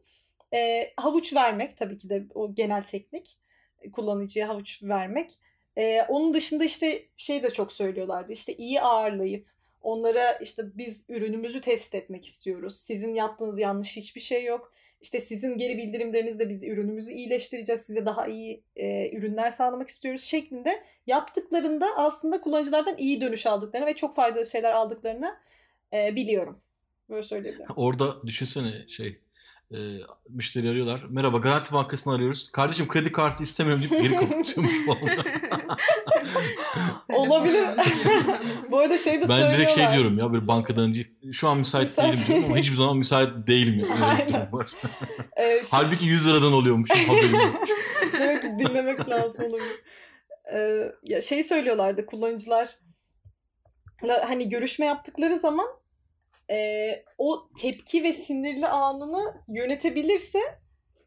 e, havuç vermek tabii ki de o genel teknik kullanıcıya havuç vermek. E, onun dışında işte şey de çok söylüyorlardı işte iyi ağırlayıp onlara işte biz ürünümüzü test etmek istiyoruz. Sizin yaptığınız yanlış hiçbir şey yok. İşte sizin geri bildirimlerinizle biz ürünümüzü iyileştireceğiz. Size daha iyi e, ürünler sağlamak istiyoruz şeklinde yaptıklarında aslında kullanıcılardan iyi dönüş aldıklarını ve çok faydalı şeyler aldıklarını e, biliyorum. Böyle söyleyebilirim. Orada düşünsene şey e, müşteri arıyorlar. Merhaba Garanti Bankası'nı arıyoruz. Kardeşim kredi kartı istemiyorum deyip geri kapatıyormuş <laughs> falan. Olabilir. Bu arada şey de ben söylüyorlar. direkt şey diyorum ya böyle bankadan önce şu an müsait, Müsait değilim diyorum ama hiçbir zaman müsait değilim. Yani. Aynen. Ee, şey- Halbuki 100 liradan oluyormuş haberim yok. Demek ki dinlemek lazım olabilir. Ee, ya şey söylüyorlardı kullanıcılar hani görüşme yaptıkları zaman e, o tepki ve sinirli anını yönetebilirse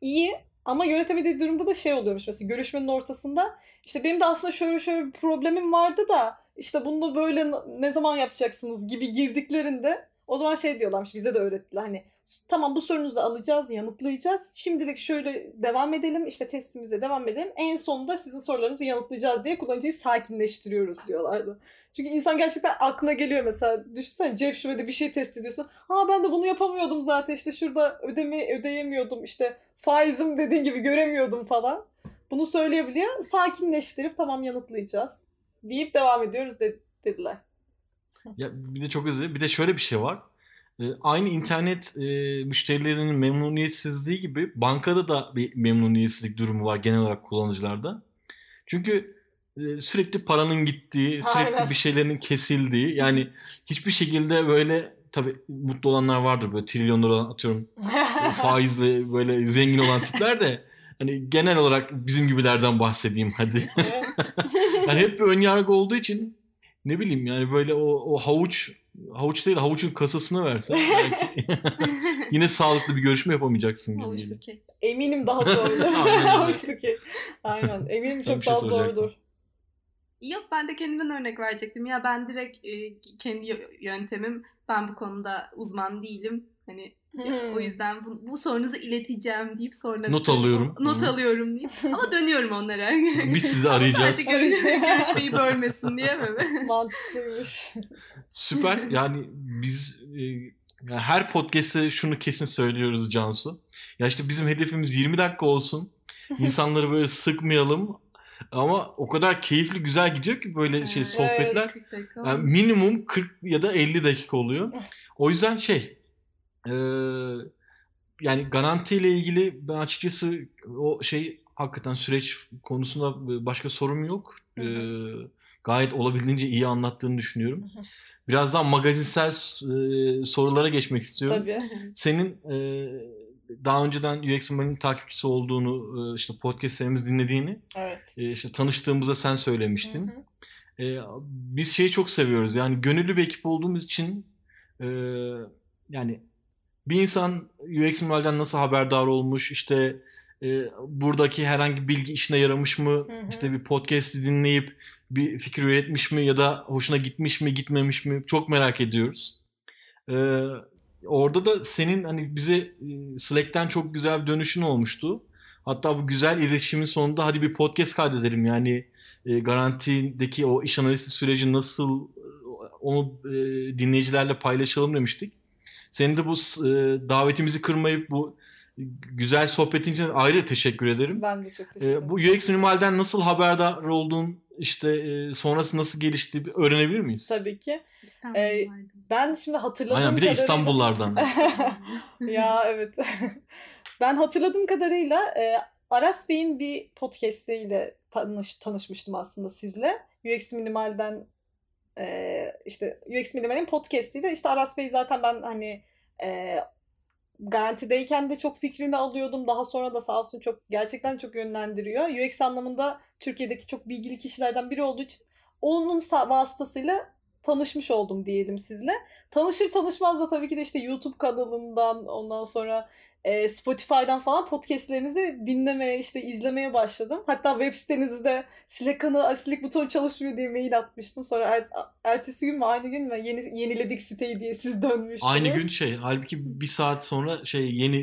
iyi ama yönetemediği durumda da şey oluyormuş. Mesela görüşmenin ortasında işte benim de aslında şöyle şöyle bir problemim vardı da işte bunu böyle ne zaman yapacaksınız? gibi girdiklerinde o zaman şey diyorlarmış bize de öğrettiler. Hani tamam bu sorunuzu alacağız yanıtlayacağız. Şimdilik şöyle devam edelim işte testimize devam edelim. En sonunda sizin sorularınızı yanıtlayacağız diye kullanıcıyı sakinleştiriyoruz diyorlardı. Çünkü insan gerçekten aklına geliyor mesela. Düşünsene Jeff şurada bir şey test ediyorsun. Ha ben de bunu yapamıyordum zaten işte şurada ödeme ödeyemiyordum işte faizim dediğin gibi göremiyordum falan. Bunu söyleyebiliyor. Sakinleştirip tamam yanıtlayacağız deyip devam ediyoruz de- dediler. Ya bir de çok özür Bir de şöyle bir şey var. Ee, aynı internet e, müşterilerinin memnuniyetsizliği gibi bankada da bir memnuniyetsizlik durumu var genel olarak kullanıcılarda. Çünkü sürekli paranın gittiği, sürekli Aynen. bir şeylerin kesildiği yani hiçbir şekilde böyle tabii mutlu olanlar vardır böyle trilyonlar olan atıyorum <laughs> faizli böyle zengin olan tipler de hani genel olarak bizim gibilerden bahsedeyim hadi. Evet. <laughs> Yani hep bir önyargı olduğu için ne bileyim yani böyle o, o havuç havuç değil havuçun kasasını versen belki <laughs> yine sağlıklı bir görüşme yapamayacaksın gibi. Eminim daha zordur. Havuçlu ki. Aynen. Eminim çok bir şey daha soracaktım. zordur. Yok ben de kendimden örnek verecektim. Ya ben direkt e, kendi yöntemim. Ben bu konuda uzman değilim. Hani Hmm. o yüzden bu, bu sorunuzu ileteceğim deyip sonra Not alıyorum. Not alıyorum deyip <laughs> ama dönüyorum onlara. Biz sizi Ama arayacağız. Sadece görüş- <laughs> görüşmeyi bölmesin diye mi? Mantıklıymış. Süper. <laughs> Yani biz e, yani her podcast'te şunu kesin söylüyoruz Cansu. Ya işte bizim hedefimiz 20 dakika olsun. İnsanları böyle sıkmayalım. Ama o kadar keyifli güzel gidiyor ki böyle şey sohbetler. 40 dakika Yani minimum 40 ya da 50 dakika oluyor. O yüzden şey e, yani garantiyle ilgili ben açıkçası o şey hakikaten süreç konusunda başka sorum yok. E, gayet olabildiğince iyi anlattığını düşünüyorum. Biraz daha magazinsel e, sorulara geçmek istiyorum. Tabii. Senin e, daha önceden UX Minimal'in takipçisi olduğunu, e, işte podcastlerimizi dinlediğini, Evet. e, işte tanıştığımızda sen söylemiştin. Hı hı. E, biz şeyi çok seviyoruz. Yani gönüllü bir ekip olduğumuz için e, yani bir insan UX mimariden nasıl haberdar olmuş, işte e, buradaki herhangi bilgi işine yaramış mı, Hı hı. işte bir podcast'i dinleyip bir fikir üretmiş mi ya da hoşuna gitmiş mi, gitmemiş mi çok merak ediyoruz. E, orada da senin hani bize e, Slack'ten çok güzel bir dönüşün olmuştu. Hatta bu güzel iletişimin sonunda hadi bir podcast kaydedelim yani e, garantideki o iş analizi süreci nasıl e, onu e, dinleyicilerle paylaşalım demiştik. Senin de bu e, davetimizi kırmayıp bu güzel sohbetin için ayrı teşekkür ederim. Ben de çok teşekkür E, ederim. bu UX Minimal'den nasıl haberdar oldun? İşte e, sonrası nasıl gelişti öğrenebilir miyiz? Tabii ki. İstanbul'daydım. Ben şimdi hatırladığım Aynen bir de kadarıyla... İstanbullardan. <laughs> ya evet. <laughs> ben hatırladığım kadarıyla e, Aras Bey'in bir podcastiyle tanış, tanışmıştım aslında sizle. UX Minimal'den e, işte UX Minimal'in podcastiyle işte Aras Bey zaten ben hani e, garantideyken de çok fikrini alıyordum. Daha sonra da sağ olsun çok gerçekten çok yönlendiriyor. UX anlamında Türkiye'deki çok bilgili kişilerden biri olduğu için onun vasıtasıyla tanışmış oldum diyelim sizle. Tanışır tanışmaz da tabii ki de işte YouTube kanalından ondan sonra e, Spotify'dan falan podcastlerinizi dinlemeye işte izlemeye başladım. Hatta web sitenizde Slack'ını asilik buton çalışmıyor diye mail atmıştım. Sonra er, ertesi gün mü aynı gün mü yeni, yeniledik siteyi diye siz dönmüştünüz. Aynı gün şey halbuki bir saat sonra şey yeni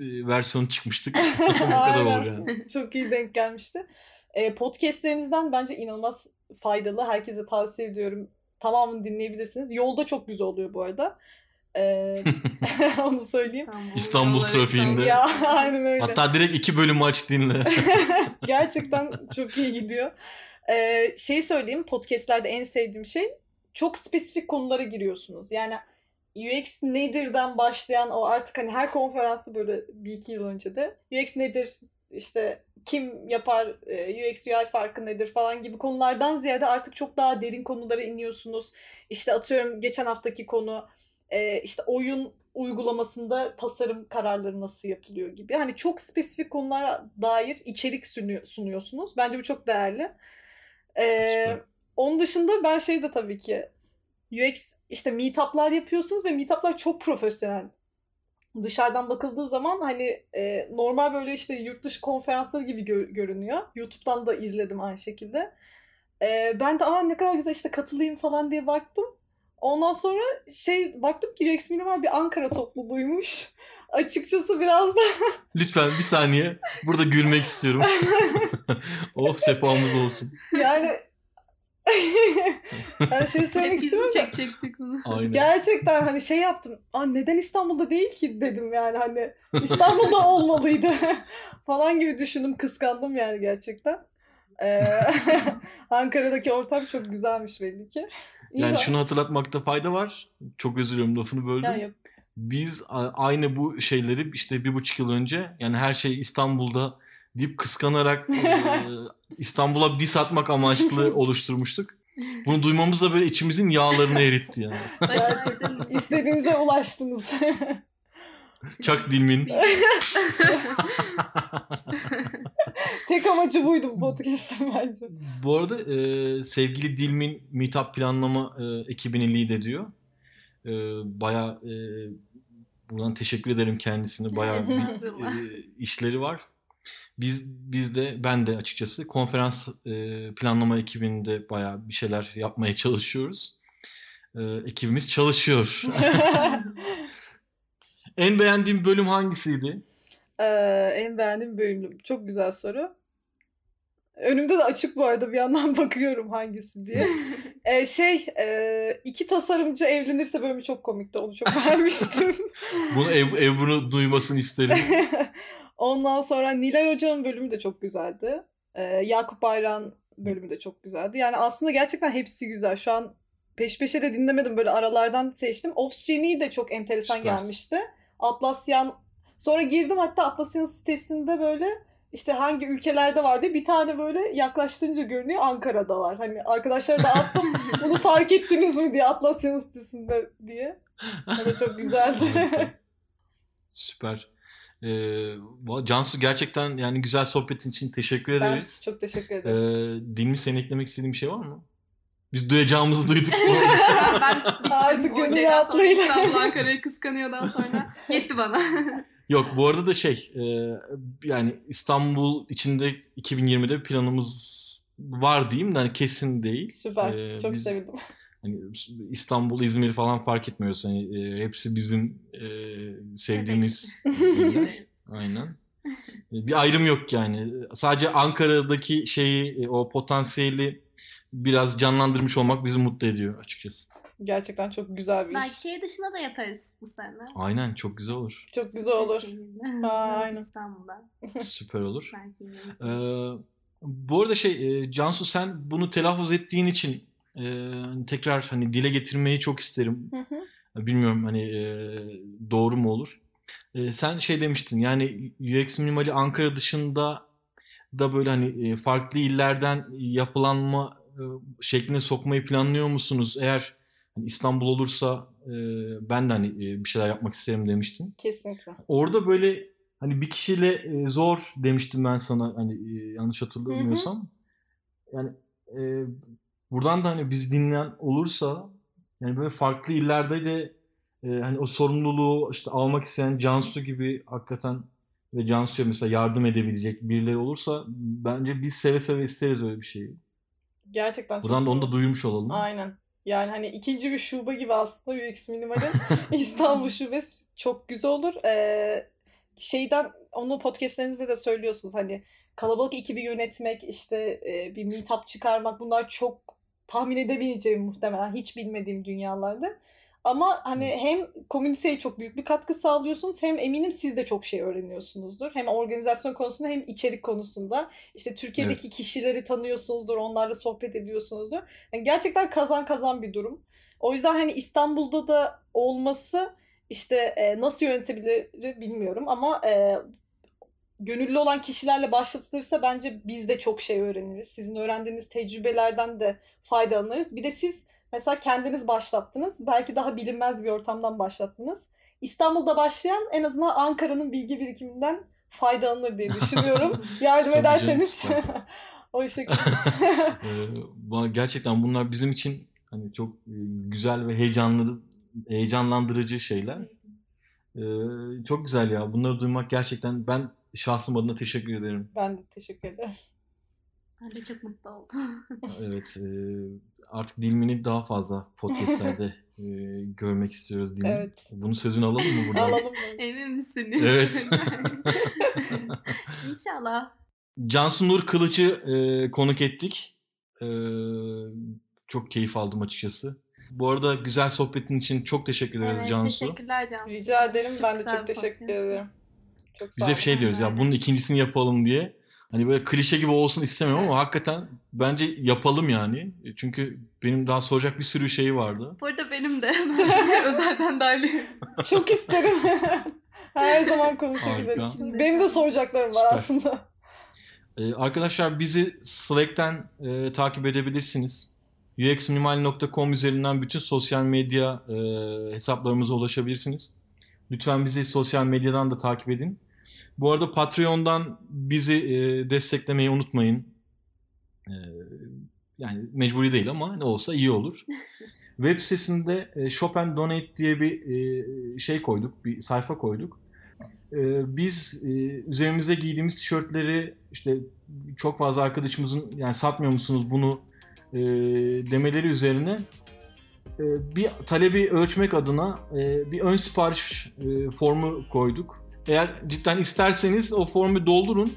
e, versiyon çıkmıştık. <laughs> o kadar olur yani. Çok iyi denk gelmişti. E, podcastlerinizden bence inanılmaz faydalı. Herkese tavsiye ediyorum. Tamamını dinleyebilirsiniz. Yolda çok güzel oluyor bu arada. E, <laughs> <laughs> onu söyleyeyim. İstanbul yolları trafiğinde. Ya <laughs> aynen öyle. Hatta direkt iki bölüm aç dinle. Gerçekten çok iyi gidiyor. Ee, şey söyleyeyim podcastlerde en sevdiğim şey çok spesifik konulara giriyorsunuz. Yani UX nedir'den başlayan o artık hani her konferansı böyle bir iki yıl önce de UX nedir işte kim yapar UX UI farkı nedir falan gibi konulardan ziyade artık çok daha derin konulara iniyorsunuz. İşte atıyorum geçen haftaki konu e, işte oyun uygulamasında tasarım kararları nasıl yapılıyor gibi. Hani çok spesifik konulara dair içerik sunuyor, sunuyorsunuz. Bence bu çok değerli. Ee, onun dışında ben şey de tabii ki UX işte meetup'lar yapıyorsunuz ve meetup'lar çok profesyonel. Dışarıdan bakıldığı zaman hani e, normal böyle işte yurt dışı konferansları gibi gö- görünüyor. YouTube'dan da izledim aynı şekilde. E, ben de aa ne kadar güzel işte katılayım falan diye baktım. Ondan sonra şey baktım ki UX Minimal bir Ankara topluluğuymuş. <laughs> Açıkçası biraz da <laughs> Lütfen bir saniye. Burada gülmek istiyorum. <laughs> oh sefamız olsun. yani ben şey söylemek Hep biz çekecektik bunu? Aynen. gerçekten hani şey yaptım. Aa neden İstanbul'da değil ki dedim yani hani İstanbul'da olmalıydı falan gibi düşündüm kıskandım yani gerçekten. Ee, <laughs> Ankara'daki ortam çok güzelmiş belli ki. <laughs> İyi Yani bak- şunu hatırlatmakta fayda var. Çok özür dilerim lafını böldüm. Ya. Biz aynı bu şeyleri işte bir buçuk yıl önce yani her şey İstanbul'da deyip kıskanarak <laughs> e, İstanbul'a dis atmak amaçlı oluşturmuştuk. Bunu duymamız da böyle içimizin yağlarını eritti yani. Başardın. İstediğinize ulaştınız. Çak Dilmin. <laughs> Tek amacı buydu bu podcast'ın bence. Bu arada e, sevgili Dilmin Meetup planlama e, ekibini lead ediyor. E, Baya e, buradan teşekkür ederim kendisine. Estağfurullah. e, işleri var. Biz biz de ben de açıkçası konferans e, planlama ekibinde bayağı bir şeyler yapmaya çalışıyoruz. E, ekibimiz çalışıyor. <laughs> en beğendiğim bölüm hangisiydi? Ee, en beğendiğim bölüm. Çok güzel soru. Önümde de açık bu arada bir yandan <laughs> bakıyorum hangisi diye. <laughs> Ee, şey e, iki tasarımcı evlenirse bölümü çok komikti. Onu çok beğenmiştim. <laughs> Bunu Ev, Ebru duymasını isterim. Ondan sonra Nilay Hoca'nın bölümü de çok güzeldi. Ee, Yakup Bayrak'ın bölümü de çok güzeldi. Yani aslında gerçekten hepsi güzel. Şu an peş peşe de dinlemedim. Böyle aralardan seçtim. Ops Genie de çok enteresan Süpersin. gelmişti. Atlasyan sonra girdim hatta Atlasyan sitesinde böyle işte hangi ülkelerde var diye bir tane böyle yaklaştırınca görünüyor Ankara'da var. Hani arkadaşlara da attım <laughs> bunu fark ettiniz mi diye Atlasyan sitesinde diye. Da çok güzeldi. <laughs> Süper. Ee, Cansu gerçekten yani güzel sohbetin için teşekkür ben ederiz. çok teşekkür Ee, ederim. Dilmi senin eklemek istediğin bir şey var mı? Biz duyacağımızı duyduk. <laughs> ben. <laughs> Artık o şeyden sonra. İstanbul Ankara'yı kıskanıyordan sonra yetti bana. <laughs> Yok bu arada da şey e, yani İstanbul içinde 2020'de bir planımız var diyeyim de hani kesin değil. Süper. Ee, çok biz- sevindim. Hani İstanbul, İzmir falan fark etmiyoruz. Hani, e, hepsi bizim e, sevdiğimiz. Aynen. Bir ayrım yok yani. Sadece Ankara'daki şeyi, e, o potansiyeli biraz canlandırmış olmak bizi mutlu ediyor açıkçası. Gerçekten çok güzel bir iş. Belki şehir dışına da yaparız bu sene. Aynen çok güzel olur. Çok güzel olur. Şehirde. Aynen. İstanbul'da. Süper olur. <laughs> Belki Ee, Bu arada şey e, Cansu sen bunu telaffuz ettiğin için e, tekrar hani dile getirmeyi çok isterim. Hı hı. Bilmiyorum hani e, doğru mu olur. E, sen şey demiştin yani UX minimali Ankara dışında da böyle hani e, farklı illerden yapılanma şekline sokmayı planlıyor musunuz? Eğer hani İstanbul olursa e, ben de hani e, bir şeyler yapmak isterim demiştin. Kesinlikle. Orada böyle hani bir kişiyle e, zor demiştim ben sana hani e, yanlış hatırlamıyorsam. Yani e, buradan da hani biz dinleyen olursa yani böyle farklı illerde de e, hani o sorumluluğu işte almak isteyen Cansu gibi hakikaten ve Cansu'ya mesela yardım edebilecek birileri olursa bence biz seve seve isteriz öyle bir şeyi. Gerçekten çok Buradan da onu da duymuş olalım. Aynen. Yani hani ikinci bir şube gibi aslında UX Minimal'in <laughs> <laughs> İstanbul şubesi çok güzel olur. Ee, şeyden onu podcastlerinizde de söylüyorsunuz hani kalabalık ekibi yönetmek işte e, bir meetup çıkarmak bunlar çok tahmin edemeyeceğim muhtemelen hiç bilmediğim dünyalarda. Ama hani hem komüniteye çok büyük bir katkı sağlıyorsunuz hem eminim siz de çok şey öğreniyorsunuzdur. Hem organizasyon konusunda hem içerik konusunda. İşte Türkiye'deki Evet. kişileri tanıyorsunuzdur, onlarla sohbet ediyorsunuzdur. Yani gerçekten kazan kazan bir durum. O yüzden hani İstanbul'da da olması işte e, nasıl yönetebilir bilmiyorum ama e, gönüllü olan kişilerle başlatılırsa bence biz de çok şey öğreniriz. Sizin öğrendiğiniz tecrübelerden de faydalanırız. Bir de siz mesela kendiniz başlattınız. Belki daha bilinmez bir ortamdan başlattınız. İstanbul'da başlayan en azından Ankara'nın bilgi birikiminden faydalanır diye düşünüyorum. <laughs> Yardım ederseniz. <laughs> o şekilde. <laughs> Ee, gerçekten bunlar bizim için hani çok e, güzel ve heyecanlı heyecanlandırıcı şeyler. Ee, çok güzel ya. Bunları duymak gerçekten ben şahsım adına teşekkür ederim. ben de teşekkür ederim. Ben de çok mutlu oldum. <laughs> Evet, e, artık Dilmin'i daha fazla podcastlerde <laughs> e, görmek istiyoruz Dilmin. Evet. Bunun sözünü alalım mı buradan? Alalım. <laughs> Emin misiniz? Evet. İnşallah. Cansu Nur Kılıç'ı e, konuk ettik. E, çok keyif aldım açıkçası. Bu arada güzel sohbetin için çok teşekkür ederiz Evet, Cansu. teşekkürler Cansu. Rica ederim. Çok ben de çok teşekkür podcast. ederim. Çok Biz hep şey diyoruz ya bunun ikincisini yapalım diye. Hani böyle klişe gibi olsun istemiyorum ama hakikaten bence yapalım yani. Çünkü benim daha soracak bir sürü şey vardı. Bu arada benim de <laughs> özelden dahil. Çok isterim. <laughs> Her zaman konuşabiliriz. Benim de soracaklarım var Süper. aslında. Ee, arkadaşlar bizi Slack'ten e, takip edebilirsiniz. uxminimal.com üzerinden bütün sosyal medya e, hesaplarımıza ulaşabilirsiniz. Lütfen bizi sosyal medyadan da takip edin. Bu arada Patreon'dan bizi e, desteklemeyi unutmayın. E, yani mecburi değil ama ne olsa iyi olur. <laughs> Web sitesinde e, Shop and Donate diye bir e, şey koyduk, bir sayfa koyduk. E, biz e, üzerimize giydiğimiz tişörtleri işte çok fazla arkadaşımızın yani satmıyor musunuz bunu e, demeleri üzerine e, bir talebi ölçmek adına e, bir ön sipariş e, formu koyduk. Eğer cidden isterseniz o formu doldurun.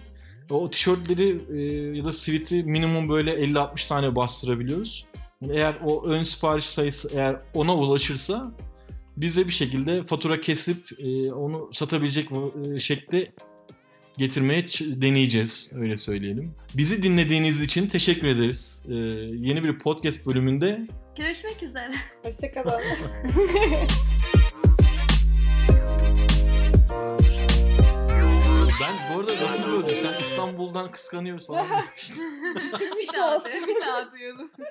O tişörtleri e, ya da sweat'i minimum böyle 50-60 tane bastırabiliyoruz. Eğer o ön sipariş sayısı eğer ona ulaşırsa biz de bir şekilde fatura kesip e, onu satabilecek e, şekilde getirmeye ç- deneyeceğiz öyle söyleyelim. Bizi dinlediğiniz için teşekkür ederiz. E, yeni bir podcast bölümünde Görüşmek üzere. Hoşçakalın. <laughs> ben bu arada lafını böldüm. Sen İstanbul'dan kıskanıyoruz falan demiştin. <laughs> bir daha bir daha duyalım. <laughs>